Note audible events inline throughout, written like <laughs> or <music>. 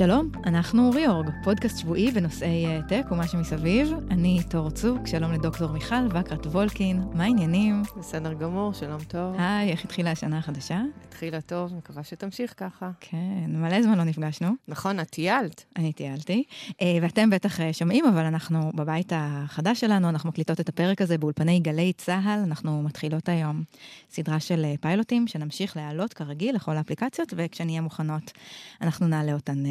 שלום, אנחנו ריאורג, פודקאסט שבועי בנושאי אה, טק ומה שמסביב. אני תור צוק, שלום לדוקטור מיכל וקרת וולקין, מה העניינים? בסדר גמור, שלום טוב. היי, איך התחילה השנה החדשה? התחילה טוב, מקווה שתמשיך ככה. כן, מלא זמן לא נפגשנו. נכון, את טיילת. אני טיילתי, אה, ואתם בטח אה, שומעים, אבל אנחנו בבית החדש שלנו, אנחנו מקליטות את הפרק הזה באולפני גלי צה"ל, אנחנו מתחילות היום סדרה של פיילוטים שנמשיך להעלות כרגיל לכל האפליקציות, וכשנהיה מוכנות, אנחנו נעלה אותן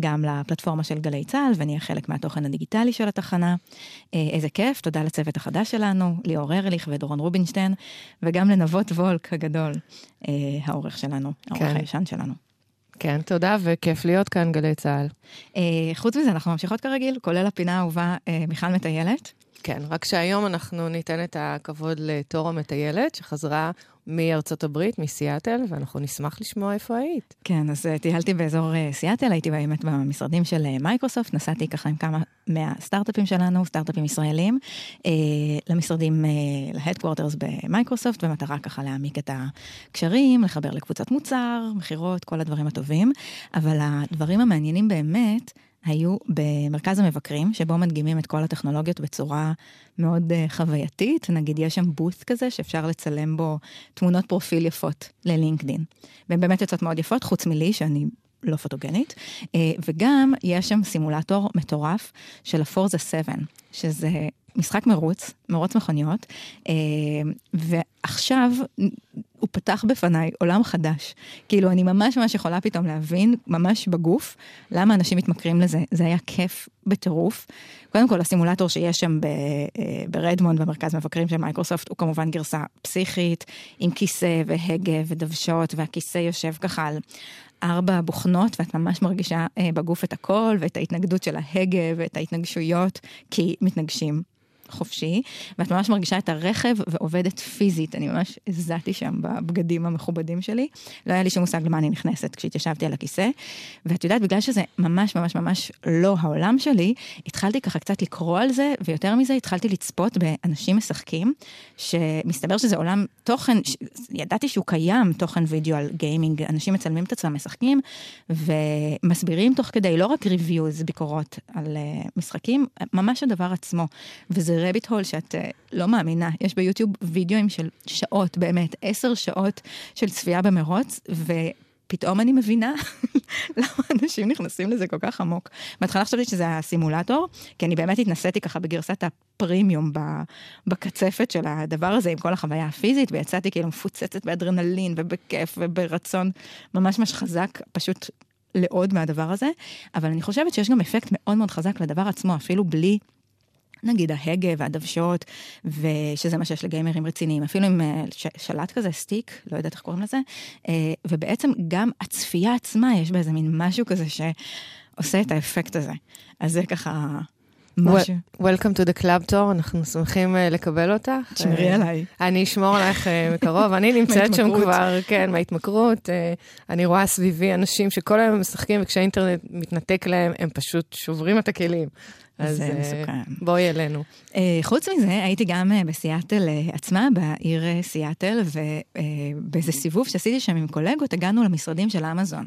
גם לפלטפורמה של גלי צה"ל, ונהיה חלק מהתוכן הדיגיטלי של התחנה. אה, איזה כיף, תודה לצוות החדש שלנו, ליאור ארליך ודורון רובינשטיין, וגם לנבות וולק הגדול, אה, העורך שלנו, העורך כן. הישן שלנו. כן, תודה, וכיף להיות כאן, גלי צה"ל. אה, חוץ מזה, אנחנו ממשיכות כרגיל, כולל הפינה האהובה מיכל מטיילת. כן, רק שהיום אנחנו ניתן את הכבוד לתור המטיילת, שחזרה מארצות הברית, מסיאטל, ואנחנו נשמח לשמוע איפה היית. כן, אז אה, טיילתי באזור אה, סיאטל, הייתי באמת במשרדים של אה, מייקרוסופט, נסעתי ככה עם כמה מהסטארט-אפים שלנו, סטארט-אפים ישראלים, למשרדים, לה headquarters במייקרוסופט, במטרה ככה להעמיק את הקשרים, לחבר לקבוצת מוצר, מכירות, כל הדברים הטובים, אבל הדברים המעניינים באמת, היו במרכז המבקרים, שבו מדגימים את כל הטכנולוגיות בצורה מאוד uh, חווייתית. נגיד, יש שם בוס כזה שאפשר לצלם בו תמונות פרופיל יפות ללינקדין. והן באמת יוצאות מאוד יפות, חוץ מלי, שאני לא פוטוגנית. Uh, וגם יש שם סימולטור מטורף של הפורזה 7, שזה משחק מרוץ, מרוץ מכוניות, אה, ועכשיו הוא פתח בפניי עולם חדש. כאילו, אני ממש ממש יכולה פתאום להבין, ממש בגוף, למה אנשים מתמכרים לזה. זה היה כיף בטירוף. קודם כל, הסימולטור שיש שם אה, ברדמונד, במרכז מבקרים של מייקרוסופט, הוא כמובן גרסה פסיכית, עם כיסא והגה ודוושות, והכיסא יושב ככה על ארבע בוכנות, ואת ממש מרגישה אה, בגוף את הכל, ואת ההתנגדות של ההגה, ואת ההתנגשויות, כי מתנגשים חופשי, ואת ממש מרגישה את הרכב ועובדת פיזית. אני ממש הזעתי שם בבגדים המכובדים שלי. לא היה לי שום מושג למה אני נכנסת כשהתיישבתי על הכיסא. ואת יודעת, בגלל שזה ממש ממש ממש לא העולם שלי, התחלתי ככה קצת לקרוא על זה, ויותר מזה התחלתי לצפות באנשים משחקים, שמסתבר שזה עולם תוכן, ש... ידעתי שהוא קיים, תוכן וידאו על גיימינג, אנשים מצלמים את עצמם משחקים, ומסבירים תוך כדי, לא רק ריוויוז, ביקורות על uh, משחקים, ממש הדבר עצמו. וזה זה רביט הול שאת uh, לא מאמינה. יש ביוטיוב וידאוים של שעות, באמת, עשר שעות של צפייה במרוץ, ופתאום אני מבינה <laughs> למה אנשים נכנסים לזה כל כך עמוק. בהתחלה חשבתי שזה הסימולטור, כי אני באמת התנסיתי ככה בגרסת הפרימיום בקצפת של הדבר הזה, עם כל החוויה הפיזית, ויצאתי כאילו מפוצצת באדרנלין ובכיף וברצון ממש ממש חזק, פשוט לעוד מהדבר הזה, אבל אני חושבת שיש גם אפקט מאוד מאוד חזק לדבר עצמו, אפילו בלי נגיד ההגה והדוושות, ושזה מה שיש לגיימרים רציניים, אפילו עם אה, שלט כזה, סטיק, לא יודעת איך קוראים לזה, אה, ובעצם גם הצפייה עצמה, יש בה איזה מין משהו כזה שעושה את האפקט הזה. אז זה ככה... משהו. Welcome to the club tour, אנחנו שמחים uh, לקבל אותך. תשמרי עליי. אני אשמור עלייך מקרוב, אני <laughs> נמצאת שם כבר, כן, מההתמכרות. אני רואה סביבי אנשים שכל היום משחקים, וכשהאינטרנט מתנתק להם, הם פשוט שוברים את הכלים. אז זה מסוכן. בואי אלינו. חוץ מזה, הייתי גם בסיאטל עצמה, בעיר סיאטל, ובאיזה סיבוב שעשיתי שם עם קולגות, הגענו למשרדים של אמזון.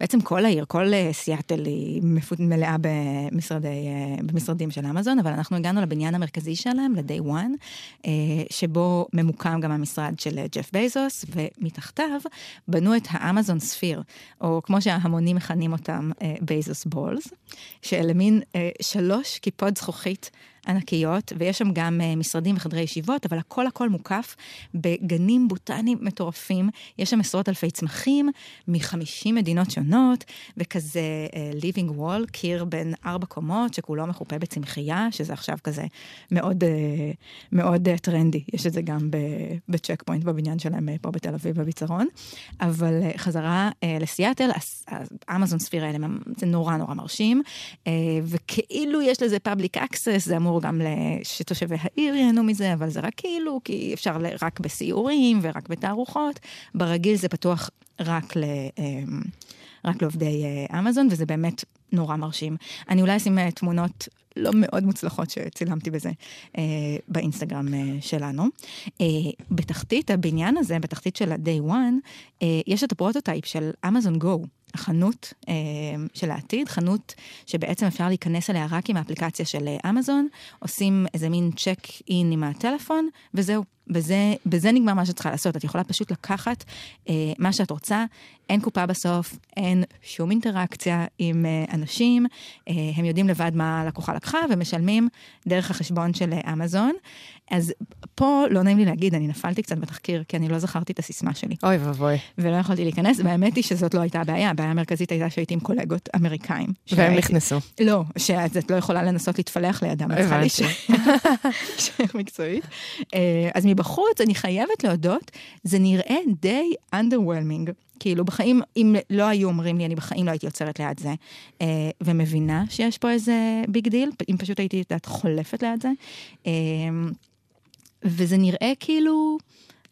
בעצם כל העיר, כל סיאטל היא מלאה במשרדי, במשרדים של אמזון, אבל אנחנו הגענו לבניין המרכזי שלהם, ל-day one, שבו ממוקם גם המשרד של ג'ף בייזוס, ומתחתיו בנו את האמזון ספיר, או כמו שההמונים מכנים אותם, Bezos balls, שאלה מין שלוש... ממש כיפות זכוכית ענקיות, ויש שם גם אה, משרדים וחדרי ישיבות, אבל הכל הכל מוקף בגנים בוטניים מטורפים. יש שם עשרות אלפי צמחים מ-50 מדינות שונות, וכזה אה, living wall, קיר בן ארבע קומות, שכולו מחופה בצמחייה, שזה עכשיו כזה מאוד, אה, מאוד טרנדי. יש את זה גם בצ'ק פוינט בבניין שלהם פה בתל אביב, בביצרון. אבל חזרה לסיאטל, אמזון ספיר האלה, זה נורא נורא מרשים, וכאילו יש לזה public access, זה אמור גם שתושבי העיר ייהנו מזה, אבל זה רק כאילו, כי אפשר רק בסיורים ורק בתערוכות. ברגיל זה פתוח רק ל... אמ, רק לעובדי אה, אמזון, וזה באמת נורא מרשים. אני אולי אשים אה, תמונות לא מאוד מוצלחות שצילמתי בזה אה, באינסטגרם אה, שלנו. אה, בתחתית הבניין הזה, בתחתית של ה-day one, אה, יש את ה prototype של אמזון גו. חנות אה, של העתיד, חנות שבעצם אפשר להיכנס אליה רק עם האפליקציה של אה, אמזון, עושים איזה מין check in עם הטלפון, וזהו. בזה, בזה נגמר מה שאת צריכה לעשות. את יכולה פשוט לקחת אה, מה שאת רוצה, אין קופה בסוף, אין שום אינטראקציה עם אה, אנשים, אה, הם יודעים לבד מה הלקוחה לקחה ומשלמים דרך החשבון של אה, אמזון. אז פה לא נעים לי להגיד, אני נפלתי קצת בתחקיר, כי אני לא זכרתי את הסיסמה שלי. אוי ואבוי. ולא יכולתי להיכנס, והאמת היא שזאת לא הייתה הבעיה, הבעיה המרכזית הייתה שהייתי עם קולגות אמריקאים. והם נכנסו. לא, שאת לא יכולה לנסות להתפלח לידם, את צריכה. <laughs> להישאר מקצועית. אה, אז מבחוץ, אני חייבת להודות, זה נראה די underwhelming. כאילו בחיים, אם לא היו אומרים לי, אני בחיים לא הייתי עוצרת ליד זה, אה, ומבינה שיש פה איזה big deal, אם פשוט הייתי, את יודעת, חולפת ליד זה. וזה נראה כאילו,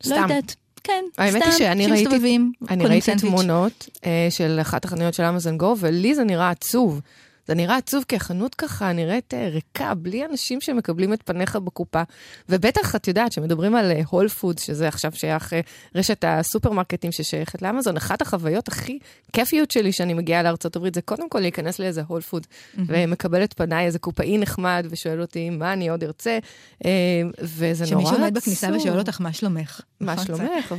לא סתם. יודעת, כן, האמת סתם, שאני ראיתי- מסתובבים, אני ראיתי סנדוויץ'. תמונות אה, של אחת החנויות של אמזון גו, ולי זה נראה עצוב. זה נראה עצוב כי החנות ככה נראית אה, ריקה, בלי אנשים שמקבלים את פניך בקופה. ובטח, את יודעת, שמדברים על הול פודס, שזה עכשיו שייך אה, רשת הסופרמרקטים ששייכת לאמזון, אחת החוויות הכי כיפיות שלי שאני מגיעה הברית, זה קודם כל להיכנס לאיזה הול פוד, ומקבל את פניי איזה קופאי נחמד, ושואל אותי מה אני עוד ארצה, אה, וזה נורא עצוב. שמישהו עומד בכניסה ושואל אותך, מה שלומך? מה נכון, שלומך,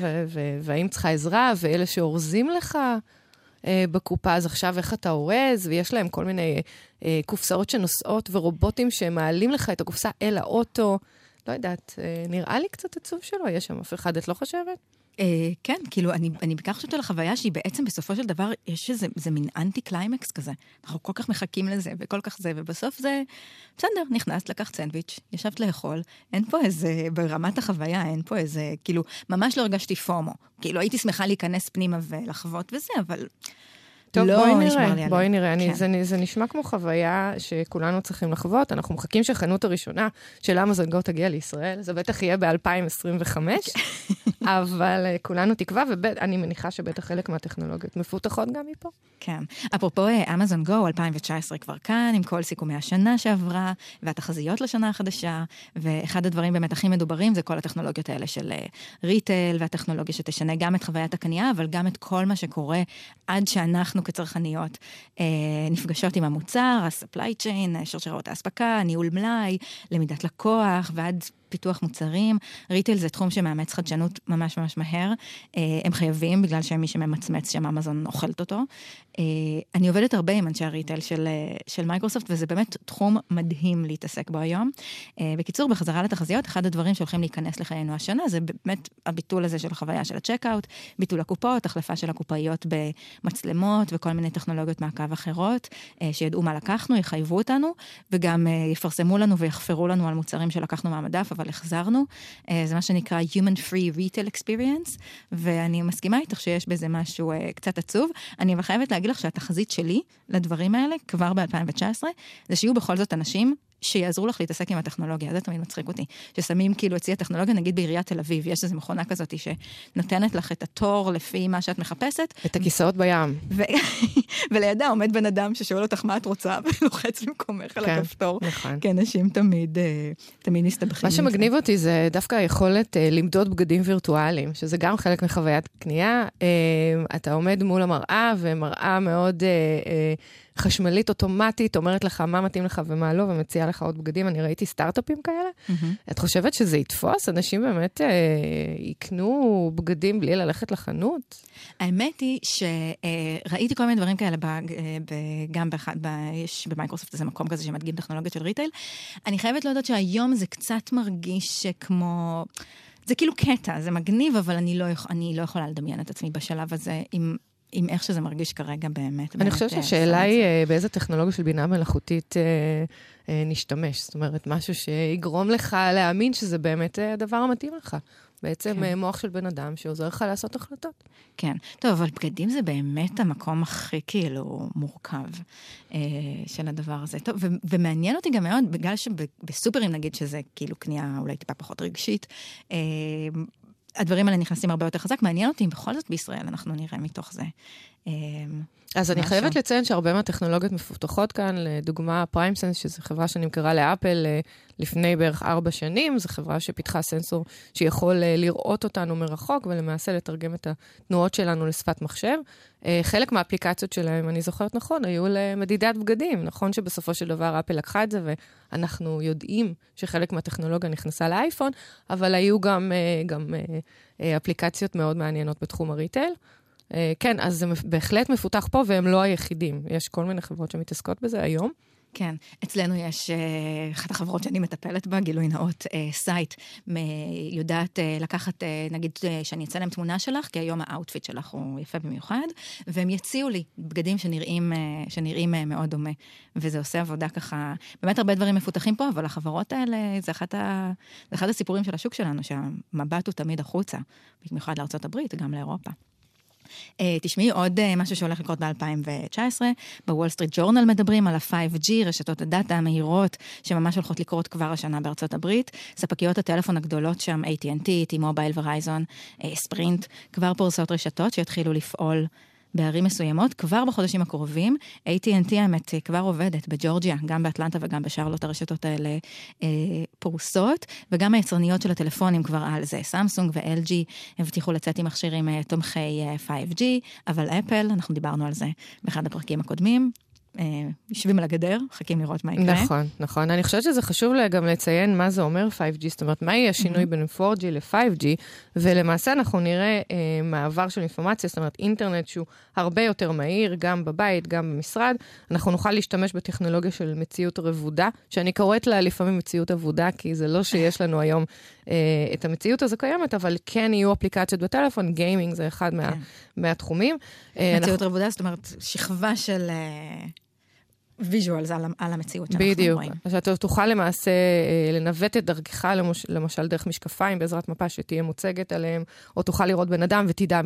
והאם צריכה עזרה, ואלה שאורזים לך אה, בקופה, אז עכשיו איך אתה אורז, ויש להם כל מיני אה, קופסאות שנוסעות ורובוטים שמעלים לך את הקופסה אל האוטו. לא יודעת, אה, נראה לי קצת עצוב שלא יש שם אף אחד, את לא חושבת? אה, כן, כאילו, אני, בעיקר חושבת על החוויה שהיא בעצם בסופו של דבר, יש איזה זה מין אנטי קליימקס כזה. אנחנו כל כך מחכים לזה וכל כך זה, ובסוף זה, בסדר, נכנסת, לקחת סנדוויץ', ישבת לאכול, אין פה איזה, ברמת החוויה, אין פה איזה, כאילו, ממש לא הרגשתי FOMO. כאילו, הייתי שמחה להיכנס פנימה ולחוות וזה, אבל... טוב, לא בואי נראה, עליו. בואי נראה. אני, כן. זה, זה נשמע כמו חוויה שכולנו צריכים לחוות. אנחנו מחכים שהחנות הראשונה של אמזון גו תגיע לישראל, זה בטח יהיה ב-2025, <laughs> אבל אה, כולנו תקווה, ואני מניחה שבטח חלק מהטכנולוגיות מפותחות גם מפה. כן. אפרופו אה, אמזון גו, 2019 כבר כאן, עם כל סיכומי השנה שעברה, והתחזיות לשנה החדשה, ואחד הדברים באמת הכי מדוברים זה כל הטכנולוגיות האלה של אה, ריטל, והטכנולוגיה שתשנה גם את חוויית הקנייה, אבל גם את כל מה שקורה עד שאנחנו כצרכניות אה, נפגשות עם המוצר, ה-supply chain, שרשרות האספקה, ניהול מלאי, למידת לקוח, ועד... פיתוח מוצרים, retail זה תחום שמאמץ חדשנות ממש ממש מהר. אה, הם חייבים, בגלל שהם מי שממצמץ שם אמזון אוכלת אותו. אה, אני עובדת הרבה עם אנשי ה retail של, אה, של מייקרוסופט, וזה באמת תחום מדהים להתעסק בו היום. בקיצור, בחזרה לתחזיות, אחד הדברים שהולכים להיכנס לחיינו השנה, זה באמת הביטול הזה של החוויה של ה checkout, ביטול הקופות, החלפה של הקופאיות במצלמות וכל מיני טכנולוגיות מעקב אחרות, שידעו מה לקחנו, יחייבו אותנו, וגם יפרסמו לנו ויחפרו לנו על מוצרים שלקחנו מהמדף, אבל החזרנו. אה, זה מה שנקרא Human Free Retail Experience, ואני מסכימה איתך שיש בזה משהו אה, קצת עצוב. אני אבל חייבת להגיד לך שהתחזית שלי לדברים האלה, כבר ב-2019, זה שיהיו בכל זאת אנשים שיעזרו לך להתעסק עם הטכנולוגיה, זה תמיד מצחיק אותי. ששמים כאילו אצלי הטכנולוגיה, נגיד בעיריית תל אביב, יש איזו מכונה כזאת שנותנת לך את התור לפי מה שאת מחפשת, את הכיסאות בים. ו... <laughs> ולידה עומד בן אדם ששואל אותך מה את רוצה, <laughs> ולוחץ במקומך על כן, הכפתור. נכון. כי אנשים תמיד, אה, תמיד מסתבכים. מה שמגניב אותי זה דווקא היכולת אה, למדוד בגדים וירטואליים, שזה גם חלק מחוויית קנייה. אה, אתה עומד מול המראה, ומראה מאוד חשמלית, אוטומטית, אומרת לך מה מתאים לך ומה לא, ומציעה לך עוד בגדים. אני ראיתי סטארט-אפים כאלה. מהמם. את חושבת שזה יתפוס? אנשים באמת אה, יקנו בגדים בלי ללכת לחנות? האמת היא שראיתי כל מיני דברים כאלה, ב- אה, ב- גם באחד, ב- יש במייקרוסופט איזה מקום כזה שמדגים טכנולוגיות של retail. אני חייבת להודות שהיום זה קצת מרגיש כמו... זה כאילו קטע, זה מגניב, אבל אני לא, אני לא יכולה לדמיין את עצמי בשלב הזה עם, עם איך שזה מרגיש כרגע באמת. אני חושבת אה, שהשאלה היא. אה, באיזה טכנולוגיה של בינה מלאכותית אה, נשתמש. זאת אומרת, משהו שיגרום לך להאמין שזה באמת הדבר המתאים לך. בעצם כן. מוח של בן אדם שעוזר לך לעשות החלטות. כן. טוב, אבל בגדים זה באמת המקום הכי כאילו מורכב אה, של הדבר הזה. טוב, ו- ומעניין אותי גם מאוד, בגלל שבסופרים נגיד שזה כאילו קנייה אולי טיפה פחות רגשית, אה, הדברים האלה נכנסים הרבה יותר חזק. מעניין אותי אם בכל זאת בישראל אנחנו נראה מתוך זה אז אני. חייבת לציין שהרבה מהטכנולוגיות מפותחות כאן, לדוגמה פריימסנס, שזו חברה שנמכרה לאפל אה, לפני בערך ארבע שנים, זו חברה שפיתחה סנסור שיכול אה, לראות אותנו מרחוק ולמעשה לתרגם את התנועות שלנו לשפת מחשב. אה, חלק מהאפליקציות שלהם, אם אני זוכרת נכון, היו למדידת בגדים. נכון שבסופו של דבר אפל לקחה את זה, ואנחנו יודעים שחלק מהטכנולוגיה נכנסה לאייפון, אבל היו גם, גם אפליקציות מאוד מעניינות בתחום הריטייל. אה, כן, אז זה בהחלט מפותח פה, והם לא היחידים. יש כל מיני חברות שמתעסקות בזה היום. כן, אצלנו יש, אה, אחת החברות שאני מטפלת בה, גילוי נאות, אה, סייט, יודעת לקחת, נגיד שאני אצא להם תמונה שלך, כי היום ה outfit שלך הוא יפה במיוחד, והם יציעו לי בגדים שנראים, שנראים מאוד דומה. וזה עושה עבודה ככה, באמת הרבה דברים מפותחים פה, אבל החברות האלה, זה אחד, ה, זה אחד הסיפורים של השוק שלנו, שהמבט הוא תמיד החוצה, במיוחד לארה"ב, גם לאירופה. Uh, תשמעי עוד uh, משהו שהולך לקרות ב-2019, ב-Wall Street Journal מדברים על ה-5G, רשתות הדאטה המהירות, שממש הולכות לקרות כבר השנה בארצות הברית. ספקיות הטלפון הגדולות שם, AT&T, T-Mobile, ורייזון, ספרינט, כבר פורסות רשתות שיתחילו לפעול בערים מסוימות, כבר בחודשים הקרובים. AT&T האמת כבר עובדת בג'ורג'יה, גם באטלנטה וגם בשרלוט הרשתות האלה אה, פרוסות, וגם היצרניות של הטלפונים כבר על זה. סמסונג ו-LG הבטיחו לצאת עם מכשירים אה, תומכי אה, 5G, אבל אפל, אנחנו דיברנו על זה באחד הפרקים הקודמים, יושבים על הגדר, מחכים לראות מה יקרה. נכון, נכון. אני חושבת שזה חשוב גם לציין מה זה אומר 5G, זאת אומרת, מה יהיה השינוי mm-hmm. בין 4G ל-5G, ולמעשה אנחנו נראה אה, מעבר של אינפורמציה, זאת אומרת, אינטרנט שהוא הרבה יותר מהיר, גם בבית, גם במשרד. אנחנו נוכל להשתמש בטכנולוגיה של מציאות רבודה, שאני קוראת לה לפעמים מציאות אבודה, כי זה לא שיש לנו היום אה, את המציאות הזו קיימת, אבל כן יהיו אפליקציות בטלפון, gaming זה אחד מה, כן. מהתחומים. אה, מציאות אנחנו... רבודה, זאת אומרת, שכבה של... אה, visuals על, על המציאות שאנחנו בדיוק. רואים. בדיוק. שאתה תוכל למעשה אה, לנווט את דרכך, למש, למשל דרך משקפיים בעזרת מפה שתהיה מוצגת עליהם, או תוכל לראות בן אדם ותדע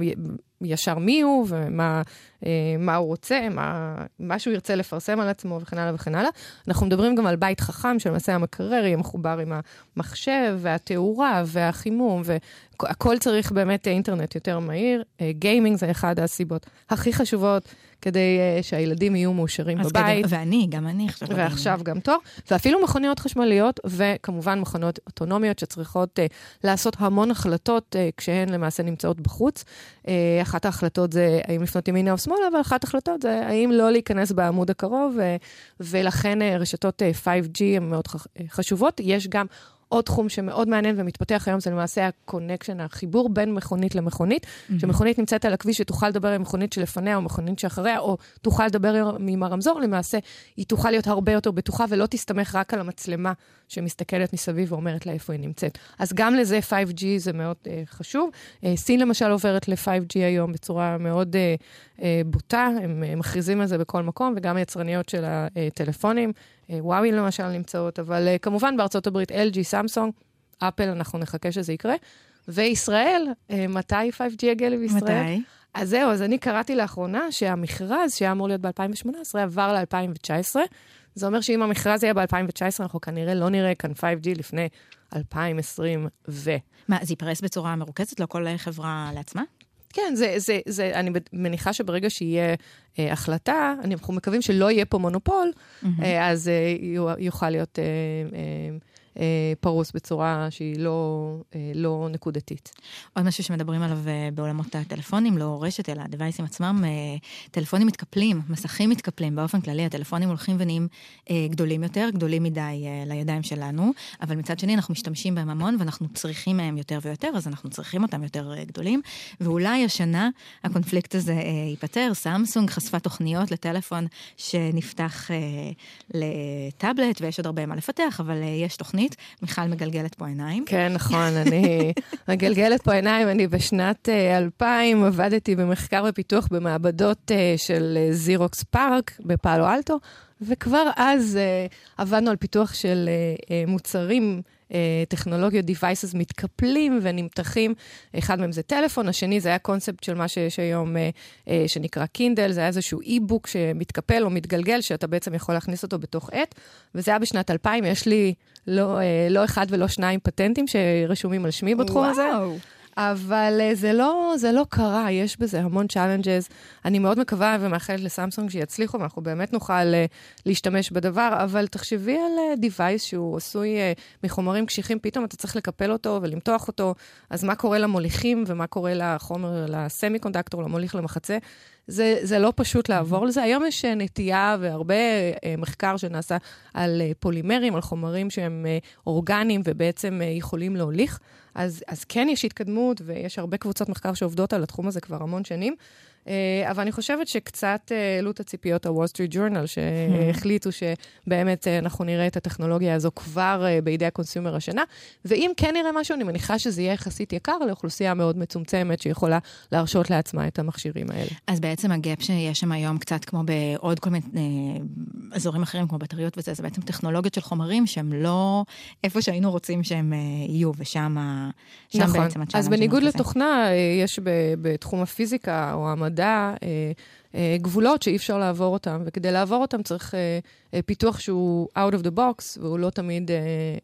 ישר מי הוא ומה אה, הוא רוצה, מה, מה שהוא ירצה לפרסם על עצמו וכן הלאה וכן הלאה. אנחנו מדברים גם על בית חכם, שלמעשה המקרר יהיה מחובר עם המחשב והתאורה והחימום, והכל צריך באמת אינטרנט יותר מהיר. גיימינג זה אחד הסיבות הכי חשובות. כדי uh, שהילדים יהיו מאושרים בבית. כדי, ואני, גם אני עכשיו. ועכשיו גם תור. ואפילו מכוניות חשמליות, וכמובן מכוניות אוטונומיות שצריכות uh, לעשות המון החלטות uh, כשהן למעשה נמצאות בחוץ. Uh, אחת ההחלטות זה האם לפנות ימינה או שמאלה, אבל אחת ההחלטות זה האם לא להיכנס בעמוד הקרוב, uh, ולכן uh, רשתות uh, 5G הן מאוד חשובות. יש גם עוד תחום שמאוד מעניין ומתפתח היום זה למעשה ה-connection, החיבור בין מכונית למכונית, mm-hmm. שמכונית נמצאת על הכביש ותוכל לדבר עם מכונית שלפניה או מכונית שאחריה, או תוכל לדבר עם הרמזור, למעשה היא תוכל להיות הרבה יותר בטוחה ולא תסתמך רק על המצלמה שמסתכלת מסביב ואומרת לה איפה היא נמצאת. אז גם לזה 5G זה מאוד uh, חשוב. Uh, סין למשל עוברת ל-5G היום בצורה מאוד uh, uh, בוטה, הם uh, מכריזים על זה בכל מקום, וגם היצרניות של הטלפונים. וואוי למשל נמצאות, אבל uh, כמובן בארצות הברית LG, סמסונג, אפל, אנחנו נחכה שזה יקרה. וישראל, uh, מתי 5G יגיע לישראל? מתי? אז זהו, אז אני קראתי לאחרונה שהמכרז שהיה אמור להיות ב-2018 עבר ל-2019. זה אומר שאם המכרז יהיה ב-2019, אנחנו כנראה לא נראה כאן 5G לפני 2020 ו... מה, זה ייפרס בצורה מרוכזת? לא כל חברה לעצמה? כן, זה, זה, זה, אני מניחה שברגע שיהיה אה, החלטה, אנחנו מקווים שלא יהיה פה מונופול, mm-hmm. אה, אז אה, יוכל להיות אה, אה, פרוס בצורה שהיא לא, אה, לא נקודתית. עוד משהו שמדברים עליו אה, בעולמות הטלפונים, לא רשת, אלא הדווייסים עצמם, טלפונים מתקפלים, מסכים מתקפלים. באופן כללי, הטלפונים הולכים ונהיים גדולים יותר, גדולים מדי לידיים שלנו, אבל מצד שני אנחנו משתמשים בהם המון ואנחנו צריכים מהם יותר ויותר, אז אנחנו צריכים אותם יותר גדולים. ואולי השנה הקונפליקט הזה ייפתר. סמסונג חשפה תוכניות לטלפון שנפתח לטאבלט, ויש עוד הרבה מה לפתח, אבל יש תוכנית. תוכנית. מיכל מגלגלת פה עיניים. כן, נכון, אני מגלגלת פה עיניים. אני בשנת 2000 אה, עבדתי במחקר ופיתוח במעבדות אה, של זירוקס אה, פארק בפאלו אלטו, וכבר אז עבדנו על פיתוח של מוצרים. טכנולוגיות devices מתקפלים ונמתחים. אחד מהם זה טלפון, השני זה היה קונספט של מה שיש היום שנקרא קינדל, זה היה איזשהו e-book שמתקפל או מתגלגל, שאתה בעצם יכול להכניס אותו בתוך עט, וזה היה בשנת 2000, יש לי לא, לא אחד ולא שניים פטנטים שרשומים על שמי בתחום וואו. הזה. אבל uh, זה לא, זה לא קרה, יש בזה המון challenges. אני מאוד מקווה ומאחלת לסמסונג שיצליחו, ואנחנו באמת נוכל uh, להשתמש בדבר, אבל תחשבי על דיווייס uh, שהוא עשוי מחומרים קשיחים, פתאום אתה צריך לקפל אותו ולמתוח אותו, אז מה קורה למוליכים ומה קורה לחומר, לסמי קונדקטור, למוליך למחצה? זה, זה לא פשוט לעבור לזה. היום יש אה, נטייה והרבה אה, מחקר שנעשה על אה, פולימרים, על חומרים שהם אורגניים ובעצם יכולים להוליך. אז, אז כן יש התקדמות, ויש הרבה קבוצות מחקר שעובדות על התחום הזה כבר המון שנים. אה, אבל אני חושבת שקצת אה, העלו את הציפיות ה-Wall Street Journal, שהחליטו שבאמת אה, אנחנו נראה את הטכנולוגיה הזו כבר בידי ה-consumer השנה. ואם כן נראה משהו, אני מניחה שזה יהיה יחסית יקר לאוכלוסייה מאוד מצומצמת שיכולה להרשות לעצמה את המכשירים האלה. אז בעצם ה-gap שיש שם היום, קצת כמו בעוד כל מיני אזורים אחרים, כמו בטריות וזה, זה בעצם טכנולוגיות של חומרים שהם לא איפה שהיינו רוצים שהם יהיו, ושם נכון. בעצם ה-challenge אז בניגוד לתוכנה, יש בתחום הפיזיקה או המדע, מדע, אה, אה, גבולות שאי אפשר לעבור אותם, וכדי לעבור אותם צריך אה, אה, פיתוח שהוא out of the box, והוא לא תמיד אה,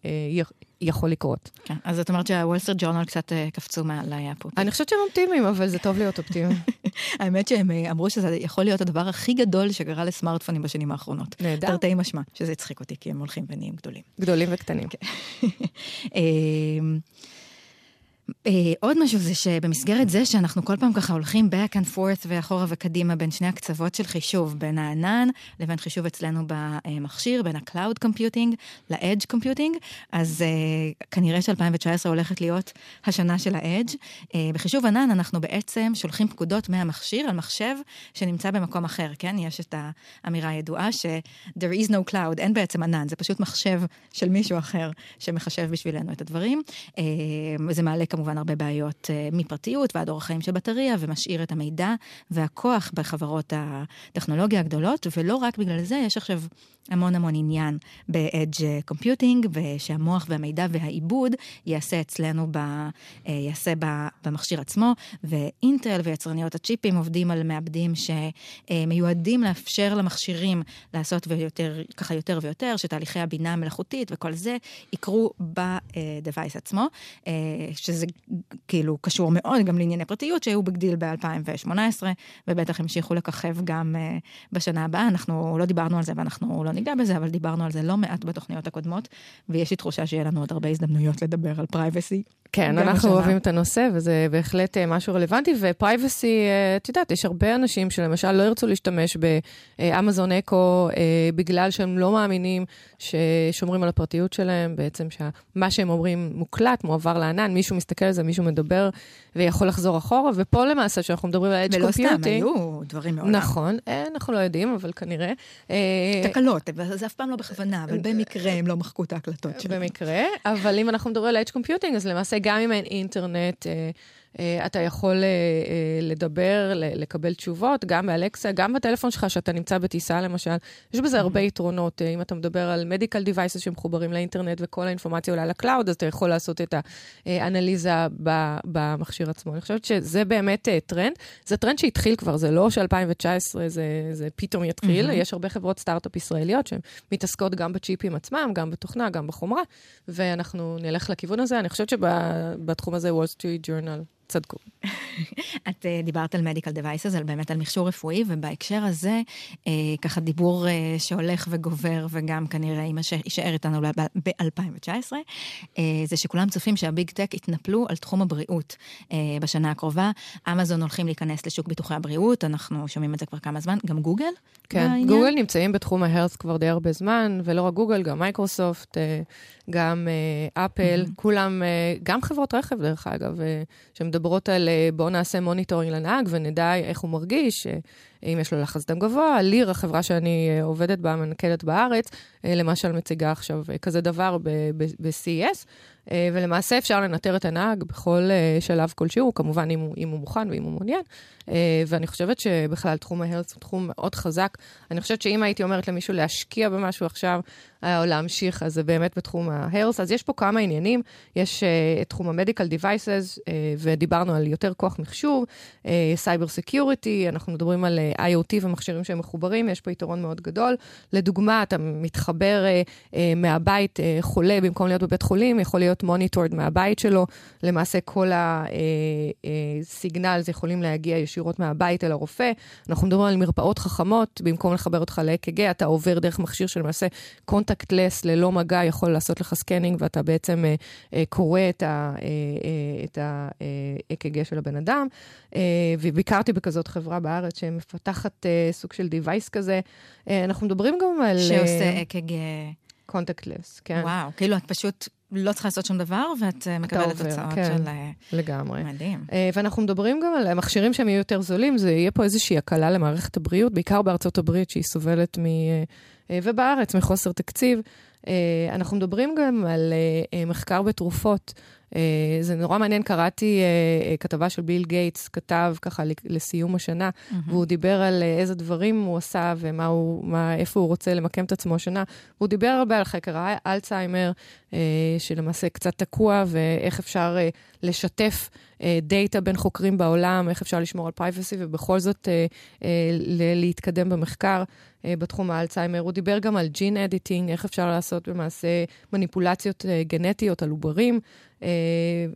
אה, יכול לקרות. כן, אז זאת אומרת שה-Wall Street Journal קצת אה, קפצו מעליי פה. אני חושבת שהם אופטימיים, אבל זה טוב להיות אופטימיים. <laughs> האמת שהם אה, אמרו שזה יכול להיות הדבר הכי גדול שקרה לסמארטפונים בשנים האחרונות. נהדר. תרתי משמע, שזה הצחיק אותי, כי הם הולכים ונהיים גדולים. גדולים וקטנים. <laughs> אה, עוד משהו זה שבמסגרת זה שאנחנו כל פעם ככה הולכים back and forth ואחורה וקדימה בין שני הקצוות של חישוב, בין הענן לבין חישוב אצלנו במכשיר, בין ה-cloud computing ל-edge computing, אז uh, כנראה ש-2019 הולכת להיות השנה של ה-edge. Uh, בחישוב ענן אנחנו בעצם שולחים פקודות מהמכשיר על מחשב שנמצא במקום אחר, כן? יש את האמירה הידועה ש-there is no cloud, אין בעצם ענן, זה פשוט מחשב של מישהו אחר שמחשב בשבילנו את הדברים. Uh, זה מעלה כמובן הרבה בעיות uh, מפרטיות ועד אורח חיים של בטריה, ומשאיר את המידע והכוח בחברות הטכנולוגיה הגדולות, ולא רק בגלל זה, יש עכשיו המון המון עניין ב-edge computing, ושהמוח והמידע והעיבוד ייעשה אצלנו, ב, uh, ייעשה ב, במכשיר עצמו, ואינטל ויצרניות הצ'יפים עובדים על מעבדים שמיועדים לאפשר למכשירים לעשות ויותר, ככה יותר ויותר, שתהליכי הבינה המלאכותית וכל זה יקרו ב-device עצמו, uh, שזה כאילו קשור מאוד גם לענייני פרטיות שהיו big deal ב-2018, ובטח המשיכו לככב גם uh, בשנה הבאה. אנחנו לא דיברנו על זה ואנחנו לא ניגע בזה, אבל דיברנו על זה לא מעט בתוכניות הקודמות, ויש לי תחושה שיהיה לנו עוד הרבה הזדמנויות לדבר על privacy. כן, אנחנו השנה. אוהבים את הנושא, וזה בהחלט uh, משהו רלוונטי, ו-privacy, uh, את יודעת, יש הרבה אנשים שלמשל לא ירצו להשתמש באמזון אקו, uh, בגלל שהם לא מאמינים ששומרים על הפרטיות שלהם, בעצם שמה שהם אומרים מוקלט, מועבר לענן, מישהו מסתכל על זה, מישהו מדבר ויכול לחזור אחורה, ופה למעשה, כשאנחנו מדברים על edge computing... ולא סתם, היו דברים מעולם. נכון, אה, אנחנו לא יודעים, אבל כנראה. אה, תקלות, זה אף פעם לא בכוונה, אבל במקרה הם לא מחקו את ההקלטות שלהם. במקרה, אבל אם אנחנו מדברים על אז למעשה גם אם אין אינטרנט, אה, אתה יכול אה, אה, לדבר, לקבל תשובות, גם באלקסה, גם בטלפון שלך, שאתה נמצא בטיסה למשל. יש בזה הרבה יתרונות. אם אתה מדבר על medical devices שמחוברים לאינטרנט וכל האינפורמציה עולה ל-cloud, אז אתה יכול לעשות את האנליזה במכשיר עצמו. אני חושבת שזה באמת טרנד. זה טרנד שהתחיל כבר, זה לא ש-2019 זה, זה פתאום יתחיל. Mm-hmm. יש הרבה חברות סטארט-אפ ישראליות שמתעסקות גם בצ'יפים עצמם, גם בתוכנה, גם בחומרה, ואנחנו נלך לכיוון הזה. אני חושבת שבתחום הזה, Wall Street Journal צדקו. <laughs> את uh, דיברת על medical devices, על באמת על מכשור רפואי, ובהקשר הזה, uh, ככה דיבור uh, שהולך וגובר, וגם כנראה יישאר איתנו ב-2019, uh, זה שכולם צופים שה-big tech יתנפלו על תחום הבריאות uh, בשנה הקרובה. אמזון הולכים להיכנס לשוק ביטוחי הבריאות, אנחנו שומעים את זה כבר כמה זמן, גם גוגל? כן, בעניין? גוגל נמצאים בתחום ה-health כבר די הרבה זמן, ולא רק גוגל, גם מייקרוסופט, גם אפל, mm-hmm. כולם, גם חברות רכב, דרך אגב, שמדברים מדברות על אה, בואו נעשה monitoring לנהג ונדע איך הוא מרגיש, אה, אם יש לו לחץ דם גבוה. ליר, החברה שאני אה, עובדת בה, מנקדת בארץ, למשל מציגה עכשיו כזה דבר ב-CES, ולמעשה אפשר לנטר את הנהג בכל שלב כלשהו, כמובן אם הוא, אם הוא מוכן ואם הוא מעוניין. ואני חושבת שבכלל תחום ההרץ הוא תחום מאוד חזק. אני חושבת שאם הייתי אומרת למישהו להשקיע במשהו עכשיו, או להמשיך, אז זה באמת בתחום ההרס. אז יש פה כמה עניינים. יש את תחום המדיקל דיווייסס, ודיברנו על יותר כוח מחשוב, cyber security, אנחנו מדברים על IoT ומכשירים שהם מחוברים, יש פה יתרון מאוד גדול. לדוגמה, אתה מתחבר מהבית, חולה, במקום להיות בבית חולים, יכול להיות monitored מהבית שלו. למעשה כל ה-signals האלה יכולים להגיע ישירות מהבית אל הרופא. אנחנו מדברים על מרפאות חכמות, במקום לחבר אותך ל-EKG, אתה עובר דרך מכשיר שלמעשה contactless, ללא מגע, יכול לעשות לך scanning, ואתה בעצם קורא את ה-EKG של הבן אדם. וביקרתי בכזאת חברה בארץ שמפתחת סוג של device כזה. אנחנו מדברים גם על... שעושה EKG. קונטקטלס, כן. וואו, כאילו את פשוט לא צריכה לעשות שום דבר, ואת מקבלת תוצאות כן, של... לגמרי. מדהים. ואנחנו מדברים גם על מכשירים שהם יהיו יותר זולים, זה יהיה פה איזושהי הקלה למערכת הבריאות, בעיקר בארצות הברית, שהיא סובלת מ... ובארץ, מחוסר תקציב. אנחנו מדברים גם על מחקר בתרופות. זה נורא מעניין, קראתי כתבה של ביל גייטס, כתב ככה לסיום השנה, mm-hmm. והוא דיבר על איזה דברים הוא עשה ואיפה הוא רוצה למקם את עצמו השנה. והוא דיבר הרבה על חקר האלצהיימר, שלמעשה קצת תקוע, ואיך אפשר לשתף data בין חוקרים בעולם, איך אפשר לשמור על privacy, ובכל זאת להתקדם במחקר. בתחום האלצהיימר. הוא דיבר גם על ג'ין אדיטינג, איך אפשר לעשות למעשה מניפולציות גנטיות על עוברים. Uh,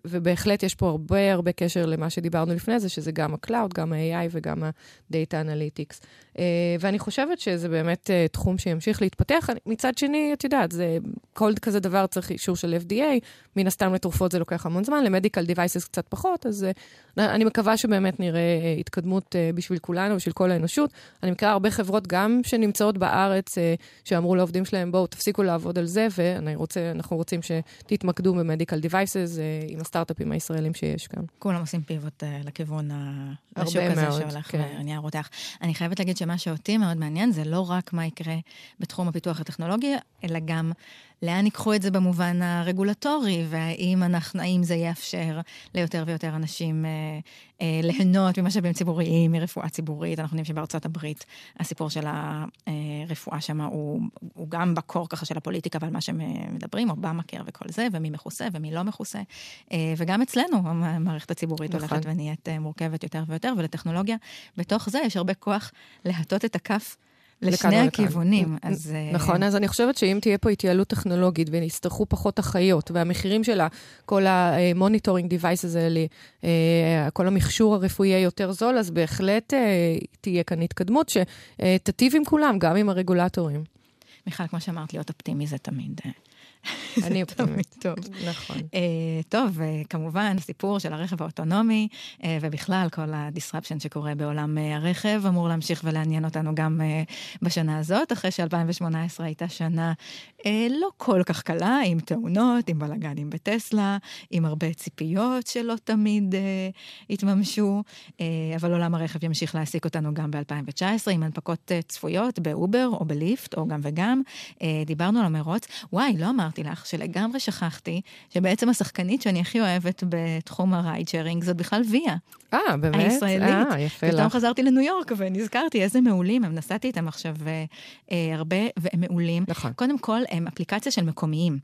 ובהחלט יש פה הרבה הרבה קשר למה שדיברנו לפני זה, שזה גם ה-Cloud, גם ה-AI וגם ה-Data Analytics. Uh, ואני חושבת שזה באמת uh, תחום שימשיך להתפתח. מצד שני, את יודעת, זה, כל כזה דבר צריך אישור של FDA, מן הסתם לתרופות זה לוקח המון זמן, למדיקל דיווייסס קצת פחות, אז אני מקווה שבאמת נראה התקדמות בשביל כולנו, בשביל כל האנושות. אני מכירה הרבה חברות גם שנמצאות בארץ, שאמרו לעובדים שלהם, בואו, תפסיקו לעבוד על זה, ואנחנו רוצים שתתמקדו במדיקל דיווייסס. Devices עם הסטארט-אפים הישראלים שיש כאן. כולם עושים פיבוט לכיוון השוק הזה מאוד, שהולך כן. ונהיה רותח. אני חייבת להגיד שמה שאותי מאוד מעניין זה לא רק מה יקרה בתחום הפיתוח הטכנולוגי, אלא גם לאן ייקחו את זה במובן הרגולטורי, והאם אנחנו, האם זה יאפשר ליותר ויותר אנשים אה, אה, ליהנות ממשאבים ציבוריים, מרפואה ציבורית. אנחנו יודעים שבארצות הברית הסיפור של הרפואה שם הוא, הוא גם בקור ככה של הפוליטיקה ועל מה שמדברים, אובמה קר וכל זה, ומי מכוסה ומי לא מכוסה. אה, וגם אצלנו המערכת הציבורית נכון. הולכת ונהיית אה, מורכבת יותר ויותר, ולטכנולוגיה, בתוך זה יש הרבה כוח להטות את הכף. לשני הכיוונים, אז... נכון, אז אני חושבת שאם תהיה פה התייעלות טכנולוגית ויצטרכו פחות אחיות, והמחירים שלה, כל ה-monitoring devices האלה, כל המכשור הרפואי יהיה יותר זול, אז בהחלט תהיה כאן התקדמות שתטיב עם כולם, גם עם הרגולטורים. מיכל, כמו שאמרת, להיות אופטימי זה תמיד <laughs> אני אופטימית. טוב. נכון. Uh, טוב, uh, כמובן, הסיפור של הרכב האוטונומי, uh, ובכלל כל ה-disruption שקורה בעולם הרכב, אמור להמשיך ולעניין אותנו גם בשנה הזאת, אחרי ש-2018 הייתה שנה לא כל כך קלה, עם תאונות, עם בלאגנים בטסלה, עם הרבה ציפיות שלא תמיד התממשו, אבל עולם הרכב ימשיך להעסיק אותנו גם ב-2019, עם הנפקות צפויות באובר או בליפט, או גם וגם. דיברנו על המרוץ. וואי, לא אמרתי. אמרתי לך, שלגמרי שכחתי, שבעצם השחקנית שאני הכי אוהבת בתחום הרייד שיירינג זאת בכלל ויה. אה, באמת? הישראלית. אה, יפה לך. פתאום חזרתי לניו יורק ונזכרתי איזה מעולים הם. נסעתי איתם עכשיו אה, הרבה, והם מעולים. נכון. קודם כל, הם אפליקציה של מקומיים.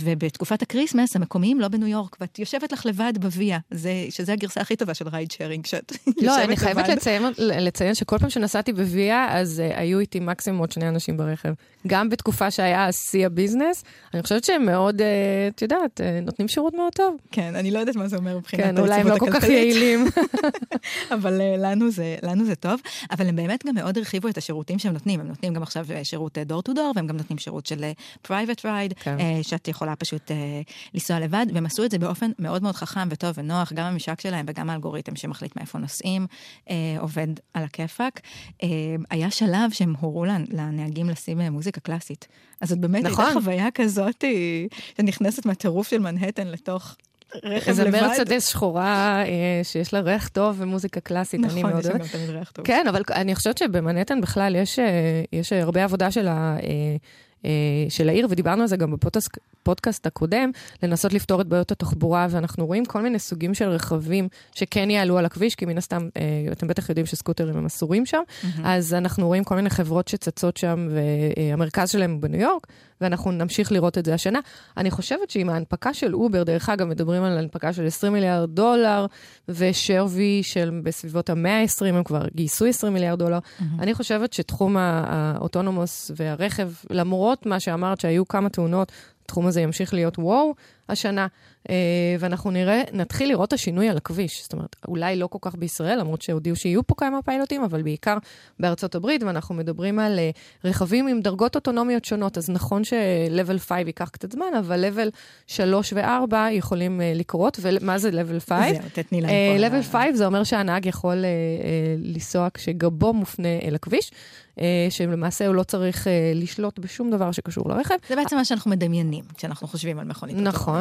ובתקופת ה Christmas, המקומיים לא בניו יורק, ואת יושבת לך לבד בוויה, זה, שזה הגרסה הכי טובה של ride sharing, שאת. <laughs> לא, אני חייבת לציין, לציין שכל פעם שנסעתי בוויה, אז uh, היו איתי מקסימום עוד שני אנשים ברכב. גם בתקופה שהיה שיא ה busyness, אני חושבת שהם מאוד, uh, את יודעת, uh, נותנים שירות מאוד טוב. כן, אני לא יודעת מה זה אומר מבחינת כן, אולי הם לא כל כך יעילים. <laughs> אבל uh, לנו זה, לנו זה טוב. אבל הם באמת גם מאוד הרחיבו את השירותים שהם נותנים. הם נותנים גם עכשיו שירות door to door, והם גם נותנים שירות של private ride, כן. שאת יכולה פשוט לנסוע לבד, והם עשו את זה באופן מאוד מאוד חכם וטוב ונוח, גם הממשק שלהם וגם האלגוריתם שמחליט מאיפה נוסעים, עובד על הכיפאק. היה שלב שהם הורו לנהגים לשים מוזיקה קלאסית. אז זאת באמת נכון. הייתה חוויה כזאת, שנכנסת מהטירוף של מנהטן לתוך רכב לבד. איזה מרצדס שחורה אה, שיש לה ריח טוב ומוזיקה קלאסית, נכון, אני מאוד אוהבת. נכון, יש לה גם תמיד ריח טוב. כן, אבל אני חושבת שבמנהטן בכלל יש, אה, יש הרבה עבודה של ה... אה, של העיר, ודיברנו על זה גם בפודקאסט הקודם, לנסות לפתור את בעיות התחבורה, ואנחנו רואים כל מיני סוגים של רכבים שכן יעלו על הכביש, כי מן הסתם, אתם בטח יודעים שסקוטרים הם אסורים שם, mm-hmm. אז אנחנו רואים כל מיני חברות שצצות שם, והמרכז שלהם הוא בניו יורק, ואנחנו נמשיך לראות את זה השנה. אני חושבת שעם ההנפקה של אובר, דרך אגב, מדברים על הנפקה של 20 מיליארד דולר, ושווי של בסביבות ה-120, הם כבר גייסו 20 מיליארד דולר. Mm-hmm. אני חושבת שתחום ה autonomous והרכב, למרות מה שאמרת שהיו כמה תאונות, התחום הזה ימשיך להיות וואו השנה, אה, ואנחנו נראה, נתחיל לראות את השינוי על הכביש. זאת אומרת, אולי לא כל כך בישראל, למרות שהודיעו שיהיו פה כמה פיילוטים, אבל בעיקר בארצות הברית, ואנחנו מדברים על אה, רכבים עם דרגות אוטונומיות שונות. אז נכון ש-level 5 ייקח קצת זמן, אבל level 3 ו-4 יכולים אה, לקרות, ומה זה level 5? זהו, תתני לנו פה. level 5 זה אומר שהנהג יכול לנסוע כשגבו מופנה אל הכביש. שלמעשה הוא לא צריך לשלוט בשום דבר שקשור לרכב. זה בעצם מה שאנחנו מדמיינים כשאנחנו חושבים על מכונית. נכון.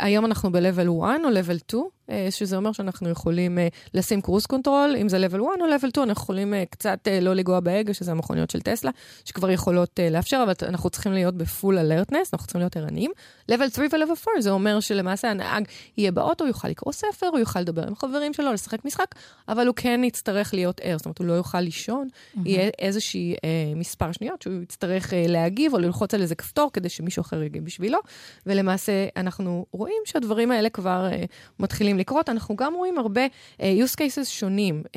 היום אנחנו ב-level 1 או level 2, אה, שזה אומר שאנחנו יכולים אה, לשים cruise control, אם זה level 1 או level 2, אנחנו יכולים אה, קצת לא לגוע בהגה, שזה המכוניות של טסלה, שכבר יכולות לאפשר, אבל אנחנו צריכים להיות בפול אלרטנס, אנחנו צריכים להיות ערניים. level 3 ו-level 4 זה אומר שלמעשה הנהג יהיה באוטו, הוא יוכל לקרוא ספר, הוא יוכל לדבר עם חברים שלו, לשחק משחק, אבל הוא כן יצטרך להיות ער, זאת אומרת, הוא לא יוכל לישון, mm-hmm. יהיה איזושהי אה, מספר שניות שהוא יצטרך אה, להגיב או ללחוץ על איזה כפתור כדי שמישהו אחר יגיב בשבילו, ולמעשה אנחנו רואים שהדברים האלה כבר אה, מתחילים לקרות. אנחנו גם רואים הרבה uh, use cases שונים. Uh,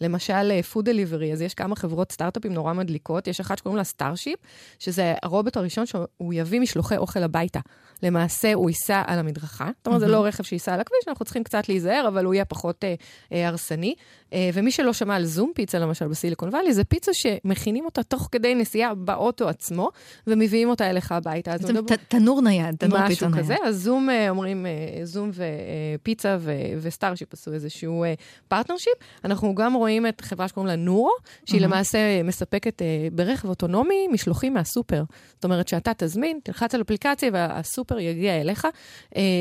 למשל, uh, food delivery, אז יש כמה חברות סטארט-אפים נורא מדליקות. יש אחת שקוראים לה Starship, שזה הרובוט הראשון שהוא יביא משלוחי אוכל הביתה. למעשה הוא ייסע על המדרכה. זאת אומרת, זה לא רכב שייסע על הכביש, אנחנו צריכים קצת להיזהר, אבל הוא יהיה פחות אה, אה, הרסני. אה, ומי שלא שמע על Zume Pizza, למשל, בסיליקון וואלי, זה פיצה שמכינים אותה תוך כדי נסיעה באוטו עצמו, ומביאים אותה אליך הביתה. בעצם מדבר... תנור נייד, תנור פיצה נייד. משהו כזה, אז Zume, אומרים, Zume Pizza ו- ו Starship עשו איזשהו partnership. אנחנו גם רואים את חברה שקוראים לה Nuro, שהיא למעשה מספקת ברכב אוטונומי משלוחים מהסופר. זאת אומרת שאתה תזמין, תלחץ על אפליקציה והסופר יגיע אליך.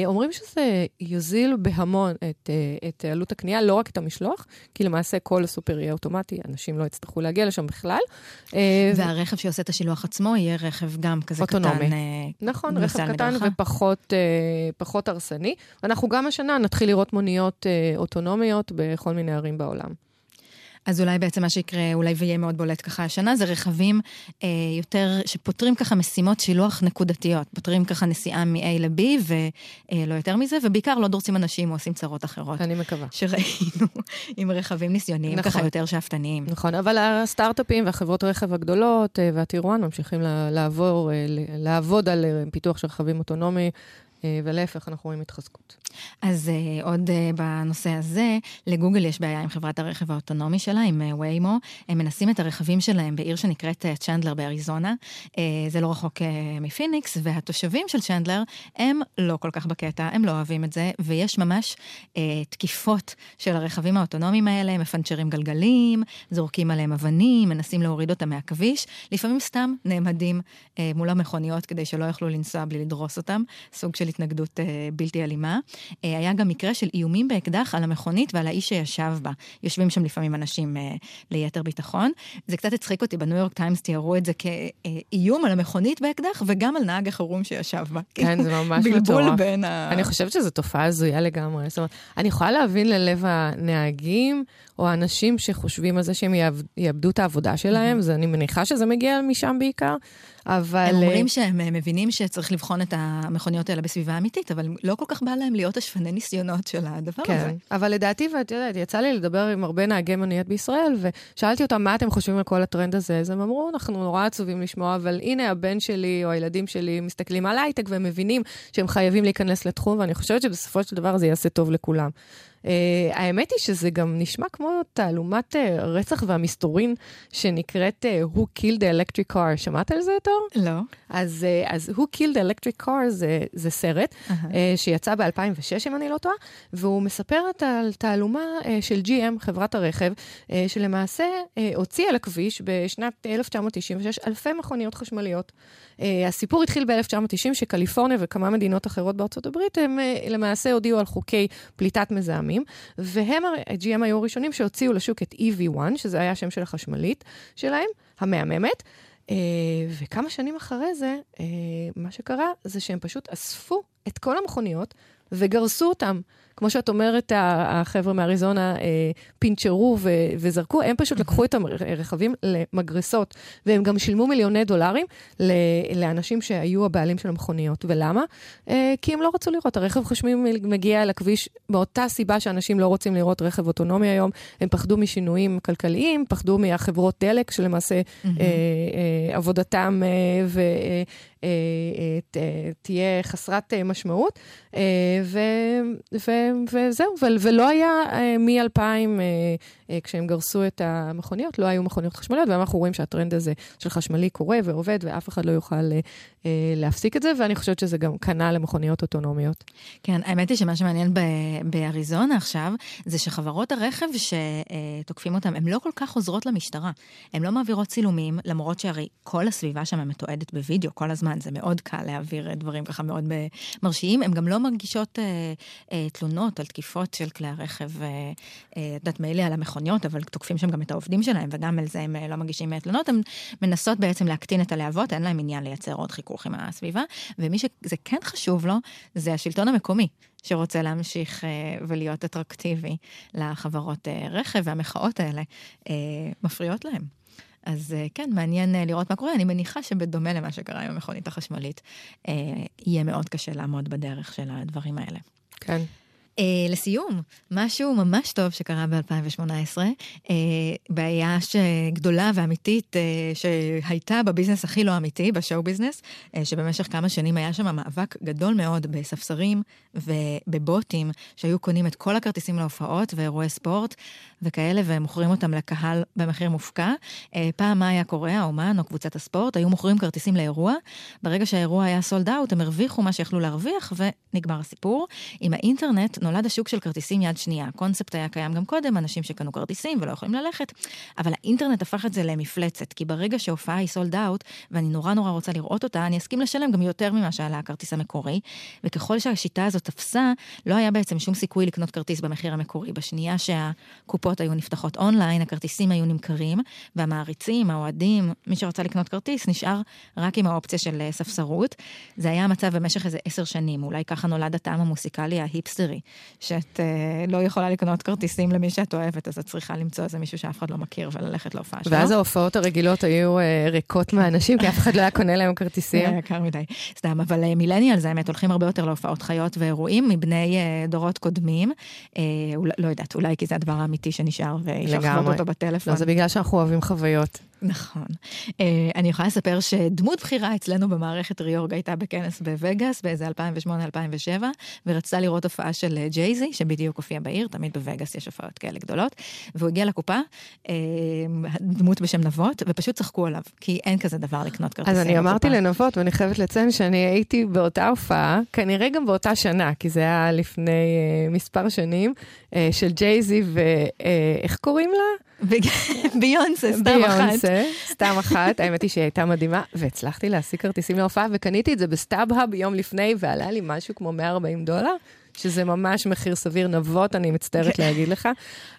אומרים שזה יוזיל בהמון את, את עלות הקנייה, לא רק את המשלוח, כי למעשה כל הסופר יהיה אוטומטי, אנשים לא יצטרכו להגיע לשם בכלל. והרכב שעושה את השילוח עצמו יהיה רכב גם כזה אוטונומי. קטן. נכון, רכב קטן ופחות הרסני. ואנחנו גם השנה נתחיל לראות מוניות אוטונומיות בכל מיני ערים בעולם. אז אולי בעצם מה שיקרה, אולי ויהיה מאוד בולט ככה השנה, זה רכבים אה, יותר, שפותרים ככה משימות שילוח נקודתיות. פותרים ככה נסיעה מ-A ל-B ולא יותר מזה, ובעיקר לא דורסים אנשים או עושים צרות אחרות. אני מקווה. שראינו <laughs> עם רכבים ניסיוניים נכון. ככה יותר שאפתניים. נכון, אבל הסטארט-אפים והחברות רכב הגדולות אה, והטירואן ממשיכים לעבור, אה, לעבוד על אה, פיתוח של רכבים אוטונומיים. אה, ולהפך, אנחנו רואים התחזקות. אז uh, עוד uh, בנושא הזה, לגוגל יש בעיה עם חברת הרכב האוטונומי שלה, עם ויימו. הם מנסים את הרכבים שלהם בעיר שנקראת צ'נדלר באריזונה. זה לא רחוק מפיניקס, והתושבים של צ'נדלר הם לא כל כך בקטע, הם לא אוהבים את זה, ויש ממש תקיפות של הרכבים האוטונומיים האלה, מפנצ'רים גלגלים, זורקים עליהם אבנים, מנסים להוריד אותם מהכביש, לפעמים סתם נעמדים מול המכוניות כדי שלא יוכלו לנסוע בלי לדרוס אותם, סוג של התנגדות uh, בלתי אלימה. Uh, היה גם מקרה של איומים באקדח על המכונית ועל האיש שישב בה. יושבים שם לפעמים אנשים uh, ליתר ביטחון. זה קצת הצחיק אותי, בניו יורק טיימס תיארו את זה כאיום על המכונית באקדח וגם על נהג החירום שישב בה. כן, זה ממש מטורף. בלבול בין ה... אני חושבת שזו תופעה הזויה לגמרי. זאת אומרת, אני יכולה להבין ללב הנהגים או האנשים שחושבים על זה שהם יאבדו את העבודה שלהם, mm-hmm. אני מניחה שזה מגיע משם בעיקר. אבל... הם אומרים שהם אה, מבינים שצריך לבחון את המכוניות האלה בסביבה אמיתית, אבל לא כל כך בא להם להיות השפני ניסיונות של הדבר כן, הזה. אבל לדעתי, ואת יודעת, יצא לי לדבר עם הרבה נהגי מוניות בישראל, ושאלתי אותם מה אתם חושבים על כל הטרנד הזה, אז הם אמרו, אנחנו נורא עצובים לשמוע, אבל הנה הבן שלי או הילדים שלי מסתכלים על הייטק והם מבינים שהם חייבים להיכנס לתחום, ואני חושבת שבסופו של דבר זה יעשה טוב לכולם. Uh, האמת היא שזה גם נשמע כמו תעלומת uh, רצח והמסתורין שנקראת uh, Who Killed the Electric Car. שמעת על זה יותר? לא. אז, uh, אז Who Killed the Electric Car זה, זה סרט uh-huh. uh, שיצא ב-2006, אם אני לא טועה, והוא מספר על תעלומה uh, של GM, חברת הרכב, uh, שלמעשה uh, הוציאה לכביש בשנת 1996 אלפי מכוניות חשמליות. Uh, הסיפור התחיל ב-1990, שקליפורניה וכמה מדינות אחרות בארצות הברית, הם uh, למעשה הודיעו על חוקי פליטת מזהמים, והם, GM היו הראשונים שהוציאו לשוק את EV1, שזה היה השם של החשמלית שלהם, המהממת. וכמה שנים אחרי זה, מה שקרה זה שהם פשוט אספו את כל המכוניות וגרסו אותם. כמו שאת אומרת, החבר'ה מאריזונה אה, פינצ'רו ו- וזרקו, הם פשוט לקחו את הרכבים למגרסות, והם גם שילמו מיליוני דולרים לאנשים שהיו הבעלים של המכוניות. ולמה? אה, כי הם לא רצו לראות. הרכב חשמלי מגיע לכביש מאותה סיבה שאנשים לא רוצים לראות רכב אוטונומי היום. הם פחדו משינויים כלכליים, פחדו מהחברות דלק, שלמעשה mm-hmm. אה, אה, עבודתם ו... אה, אה, תהיה חסרת אה, משמעות, ו, ו, וזהו, ולא היה מ-2000, כשהם גרסו את המכוניות, לא היו מכוניות חשמליות, ואנחנו רואים שהטרנד הזה של חשמלי קורה ועובד, ואף אחד לא יוכל להפסיק את זה, ואני חושבת שזה גם כנ"ל למכוניות אוטונומיות. כן, האמת היא שמה שמעניין באריזונה עכשיו, זה שחברות הרכב שתוקפים אותם, הן לא כל כך עוזרות למשטרה. הן לא מעבירות צילומים, למרות שהרי כל הסביבה שם מתועדת בווידאו כל הזמן. זה מאוד קל להעביר דברים ככה מאוד מרשיעים. הן גם לא מרגישות אה, אה, תלונות על תקיפות של כלי הרכב, אה, אה, יודעת, מילא על המכוניות, אבל תוקפים שם גם את העובדים שלהם, וגם על זה הם אה, לא מגישים תלונות. הן מנסות בעצם להקטין את הלהבות, אין להם עניין לייצר עוד חיכוך עם הסביבה, ומי שזה כן חשוב לו, זה השלטון המקומי. שרוצה להמשיך uh, ולהיות אטרקטיבי לחברות רכב, והמחאות האלה מפריעות להם. אז אה, כן, מעניין אה, לראות מה קורה. אני מניחה שבדומה למה שקרה עם המכונית החשמלית, אה, יהיה מאוד קשה לעמוד בדרך של הדברים האלה. כן. Uh, לסיום, משהו ממש טוב שקרה ב-2018, uh, בעיה גדולה ואמיתית uh, שהייתה בביזנס הכי לא אמיתי, בשואו ביזנס, uh, שבמשך כמה שנים היה שם מאבק גדול מאוד בספסרים ובבוטים שהיו קונים את כל הכרטיסים להופעות ואירועי ספורט וכאלה, ומוכרים אותם לקהל במחיר מופקע. Uh, פעם מה היה קורה, האומן או קבוצת הספורט היו מוכרים כרטיסים לאירוע, ברגע שהאירוע היה sold out הם הרוויחו מה שיכלו להרוויח ונגמר הסיפור. עם האינטרנט נולד השוק של כרטיסים יד שנייה. הקונספט היה קיים גם קודם, אנשים שקנו כרטיסים ולא יכולים ללכת, אבל האינטרנט הפך את זה למפלצת, כי ברגע שהופעה היא sold out, ואני נורא נורא רוצה לראות אותה, אני אסכים לשלם גם יותר ממה שעלה הכרטיס המקורי, וככל שהשיטה הזאת תפסה, לא היה בעצם שום סיכוי לקנות כרטיס במחיר המקורי. בשנייה שהקופות היו נפתחות אונליין, הכרטיסים היו נמכרים, והמעריצים, האוהדים, מי שרצה לקנות כרטיס, נשאר רק עם האופציה של אה, ספסרות. זה היה המצב במשך איזה עשר שנים, אולי ככה נולד הטעם המוסיקלי ההיפסטרי, שאת uh, לא יכולה לקנות כרטיסים למי שאת אוהבת, אז את צריכה למצוא איזה מישהו שאף אחד לא מכיר וללכת להופעה שלו. ואז ההופעות הרגילות היו uh, ריקות מהאנשים, כי אף אחד לא היה קונה להם כרטיסים. זה יקר מדי. סתם, אבל מילניאל זה האמת, הולכים הרבה יותר להופעות חיות ואירועים מבני uh, דורות קודמים. Uh, אולי, לא יודעת, אולי כי זה הדבר האמיתי שנשאר לחוות אותו בטלפון. לא, זה בגלל שאנחנו אוהבים חוויות. נכון. Uh, אני יכולה לספר שדמות בכירה אצלנו במערכת ריאורג הייתה בכנס בווגאס באיזה 2008-2007, ורצתה לראות הופעה של ג'ייזי, שבדיוק הופיע בעיר, תמיד בווגאס יש הופעות כאלה גדולות, והוא הגיע לקופה, uh, דמות בשם נבות, ופשוט צחקו עליו, כי אין כזה דבר לקנות כרטיסים. אז אני אמרתי לנבות, ואני חייבת לציין שאני הייתי באותה הופעה, כנראה גם באותה שנה, כי זה היה לפני מספר שנים, של Jay-Z, ואיך קוראים לה? ביונסה, סתם אחת. ביונסה, סתם אחת, האמת היא שהיא הייתה מדהימה, והצלחתי להשיג כרטיסים להופעה, וקניתי את זה ב StubHub יום לפני, ועלה לי משהו כמו 140 דולר. שזה ממש מחיר סביר נבות, אני מצטערת כן. להגיד לך.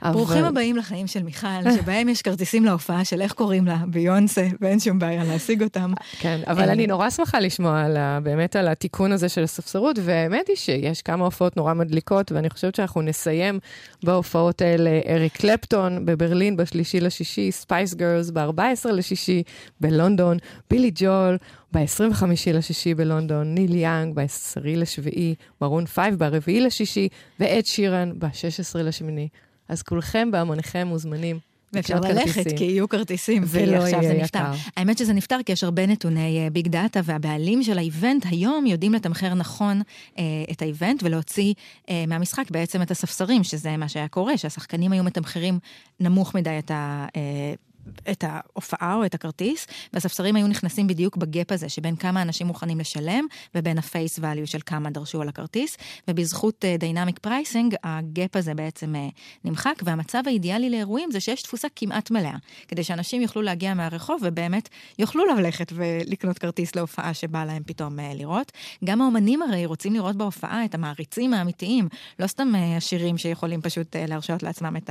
ברוכים הבאים לחיים של מיכל, שבהם יש כרטיסים להופעה של איך קוראים לה, ביונסה, ואין שום בעיה להשיג אותם. כן, אבל אני נורא שמחה לשמוע באמת על התיקון הזה של הספסרות, והאמת היא שיש כמה הופעות נורא מדליקות, ואני חושבת שאנחנו נסיים בהופעות האלה, אריק קלפטון בברלין בשלישי לשישי, Spice Girls ב-14 לשישי בלונדון, בילי ג'ול. ב-25 לשישי בלונדון, ניל יאנג ב-10 לשביעי, מרון 5 ב-4 לשישי, ואד שירן ב-16 לשמיני. אז כולכם בהמוניכם מוזמנים. ואפשר ללכת, כי יהיו כרטיסים, ולא עכשיו זה נפתר. יקר. האמת שזה נפתר כי יש הרבה נתוני big data, והבעלים של ה event היום יודעים לתמחר נכון uh, את ה event ולהוציא uh, מהמשחק בעצם את הספסרים, שזה מה שהיה קורה, שהשחקנים היו מתמחרים נמוך מדי את ה... Uh, את ההופעה או את הכרטיס, והספסרים היו נכנסים בדיוק ב gap הזה, שבין כמה אנשים מוכנים לשלם, ובין ה face value של כמה דרשו על הכרטיס, ובזכות dynamic uh, pricing, ה gap הזה בעצם uh, נמחק, והמצב האידיאלי לאירועים זה שיש תפוסה כמעט מלאה, כדי שאנשים יוכלו להגיע מהרחוב ובאמת יוכלו ללכת ולקנות כרטיס להופעה שבא להם פתאום uh, לראות. גם האומנים הרי רוצים לראות בהופעה את המעריצים האמיתיים, לא סתם uh, השירים שיכולים פשוט uh, להרשות לעצמם את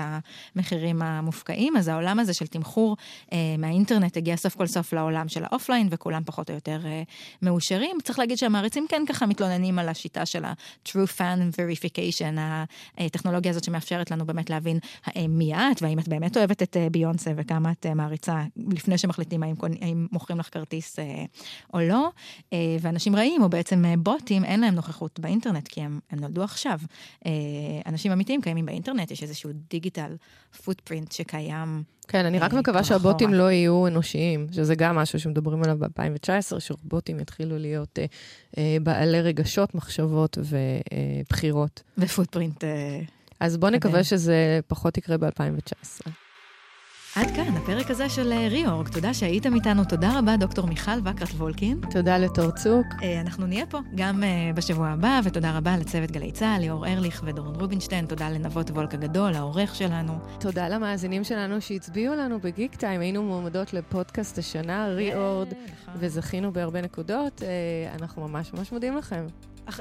המחירים המופקעים, אז העולם הזה של תמחור המכור מהאינטרנט הגיע סוף כל סוף לעולם של האופליין, וכולם פחות או יותר מאושרים. צריך להגיד שהמעריצים כן ככה מתלוננים על השיטה של ה-true fan verification, הטכנולוגיה הזאת שמאפשרת לנו באמת להבין מי את, והאם את באמת אוהבת את ביונסה וכמה את מעריצה, לפני שמחליטים האם, האם מוכרים לך כרטיס או לא. ואנשים רעים, או בעצם בוטים, אין להם נוכחות באינטרנט, כי הם, הם נולדו עכשיו. אנשים אמיתיים קיימים באינטרנט, יש איזשהו דיגיטל פוטפרינט שקיים. כן, אני רק מקווה שהבוטים לא יהיו אנושיים, שזה גם משהו שמדברים עליו ב-2019, שרובוטים יתחילו להיות אה, אה, בעלי רגשות, מחשבות ובחירות. ופוטפרינט. אה, אז בואו נקווה שזה פחות יקרה ב-2019. עד כאן הפרק הזה של ריאורג. תודה שהייתם איתנו. תודה רבה, דוקטור מיכל וקרת וולקין. תודה לתור צוק. אנחנו נהיה פה גם בשבוע הבא, ותודה רבה לצוות גלי צה"ל, ליאור ארליך ודורון רובינשטיין. תודה לנבות וולק הגדול, העורך שלנו. תודה למאזינים שלנו שהצביעו לנו בגיק טיים. היינו מועמדות לפודקאסט השנה, ריאורד, נכון. וזכינו בהרבה נקודות. אנחנו ממש ממש מודים לכם.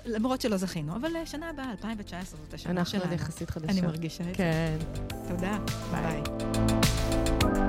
למרות שלא זכינו, אבל שנה הבאה, 2019, זאת השנה שלנו. אנחנו עוד יחסית חדשה. אני מרגישה את כן. זה. תודה. ביי. ביי.